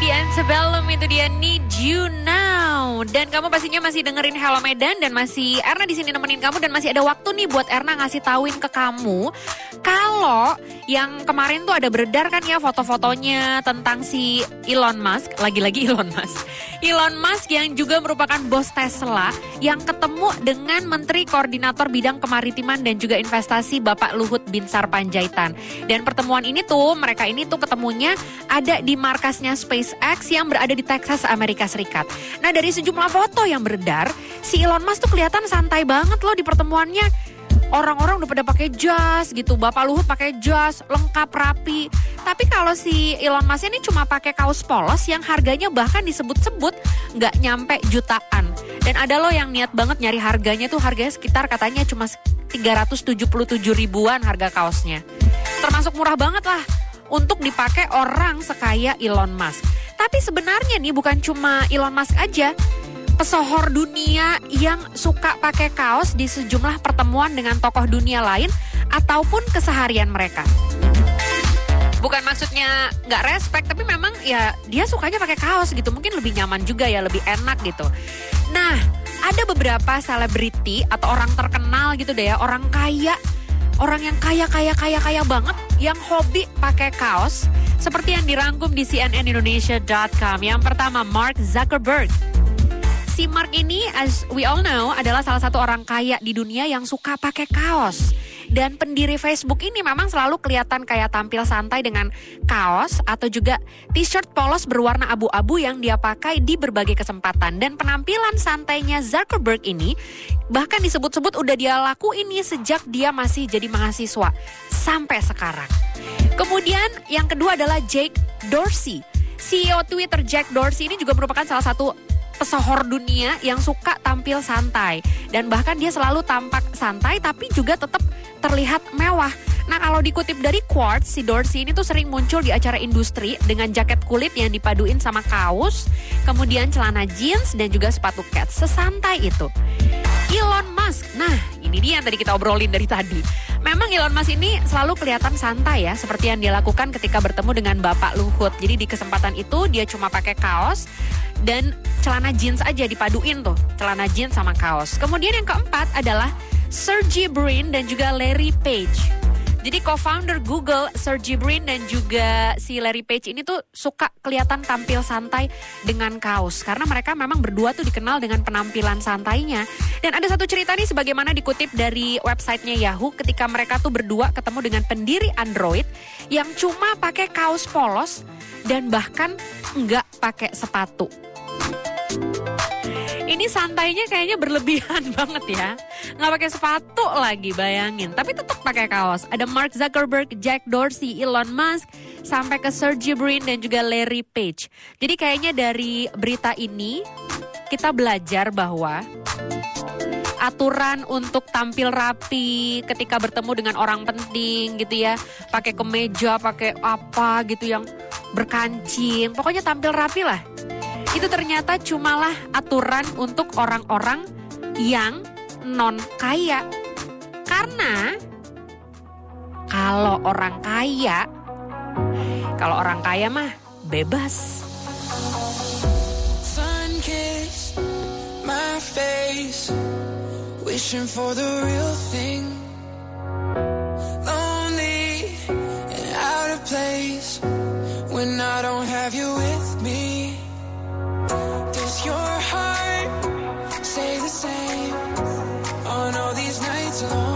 di Antebellum itu dia Need You Now dan kamu pastinya masih dengerin Hello Medan dan masih Erna di sini nemenin kamu dan masih ada waktu nih buat Erna ngasih tauin ke kamu. Kalau yang kemarin tuh ada beredar kan ya foto-fotonya tentang si Elon Musk lagi-lagi Elon Musk. Elon Musk yang juga merupakan bos Tesla yang ketemu dengan Menteri Koordinator Bidang Kemaritiman dan juga Investasi Bapak Luhut Binsar Panjaitan. Dan pertemuan ini tuh mereka ini tuh ketemunya ada di markasnya SpaceX yang berada di Texas, Amerika Serikat. Nah dari sejumlah foto yang beredar, si Elon Musk tuh kelihatan santai banget loh di pertemuannya. Orang-orang udah pada pakai jas gitu, Bapak Luhut pakai jas, lengkap rapi. Tapi kalau si Elon Musk ini cuma pakai kaos polos yang harganya bahkan disebut-sebut nggak nyampe jutaan. Dan ada loh yang niat banget nyari harganya tuh harganya sekitar katanya cuma 377 ribuan harga kaosnya. Termasuk murah banget lah untuk dipakai orang sekaya Elon Musk. Tapi sebenarnya nih bukan cuma Elon Musk aja. Pesohor dunia yang suka pakai kaos di sejumlah pertemuan dengan tokoh dunia lain ataupun keseharian mereka. Bukan maksudnya nggak respect, tapi memang ya dia sukanya pakai kaos gitu. Mungkin lebih nyaman juga ya, lebih enak gitu. Nah, ada beberapa selebriti atau orang terkenal gitu deh ya, orang kaya orang yang kaya kaya kaya kaya banget yang hobi pakai kaos seperti yang dirangkum di cnnindonesia.com. Yang pertama Mark Zuckerberg. Si Mark ini as we all know adalah salah satu orang kaya di dunia yang suka pakai kaos. Dan pendiri Facebook ini memang selalu kelihatan kayak tampil santai dengan kaos atau juga t-shirt polos berwarna abu-abu yang dia pakai di berbagai kesempatan. Dan penampilan santainya Zuckerberg ini bahkan disebut-sebut udah dia laku ini sejak dia masih jadi mahasiswa sampai sekarang. Kemudian yang kedua adalah Jake Dorsey. CEO Twitter Jack Dorsey ini juga merupakan salah satu pesohor dunia yang suka tampil santai dan bahkan dia selalu tampak santai tapi juga tetap terlihat mewah. Nah kalau dikutip dari Quartz, si Dorsey ini tuh sering muncul di acara industri dengan jaket kulit yang dipaduin sama kaos, kemudian celana jeans dan juga sepatu cats. Sesantai itu. Elon Musk, nah ini dia yang tadi kita obrolin dari tadi. Memang Elon Musk ini selalu kelihatan santai ya, seperti yang dia lakukan ketika bertemu dengan Bapak Luhut. Jadi di kesempatan itu dia cuma pakai kaos dan celana jeans aja dipaduin tuh, celana jeans sama kaos. Kemudian yang keempat adalah Sergey Brin dan juga Larry Page. Jadi co-founder Google, Sergey Brin dan juga si Larry Page ini tuh suka kelihatan tampil santai dengan kaos karena mereka memang berdua tuh dikenal dengan penampilan santainya. Dan ada satu cerita nih sebagaimana dikutip dari websitenya Yahoo ketika mereka tuh berdua ketemu dengan pendiri Android yang cuma pakai kaos polos dan bahkan nggak pakai sepatu. Ini santainya kayaknya berlebihan banget ya. Nggak pakai sepatu lagi bayangin. Tapi tetap pakai kaos. Ada Mark Zuckerberg, Jack Dorsey, Elon Musk, sampai ke Sergey Brin dan juga Larry Page. Jadi kayaknya dari berita ini kita belajar bahwa aturan untuk tampil rapi ketika bertemu dengan orang penting gitu ya. Pakai kemeja, pakai apa gitu yang berkancing. Pokoknya tampil rapi lah itu ternyata cumalah aturan untuk orang-orang yang non kaya. Karena kalau orang kaya, kalau orang kaya mah bebas. Sun my face, wishing for the real thing. Lonely and out of place when I don't have you. so long.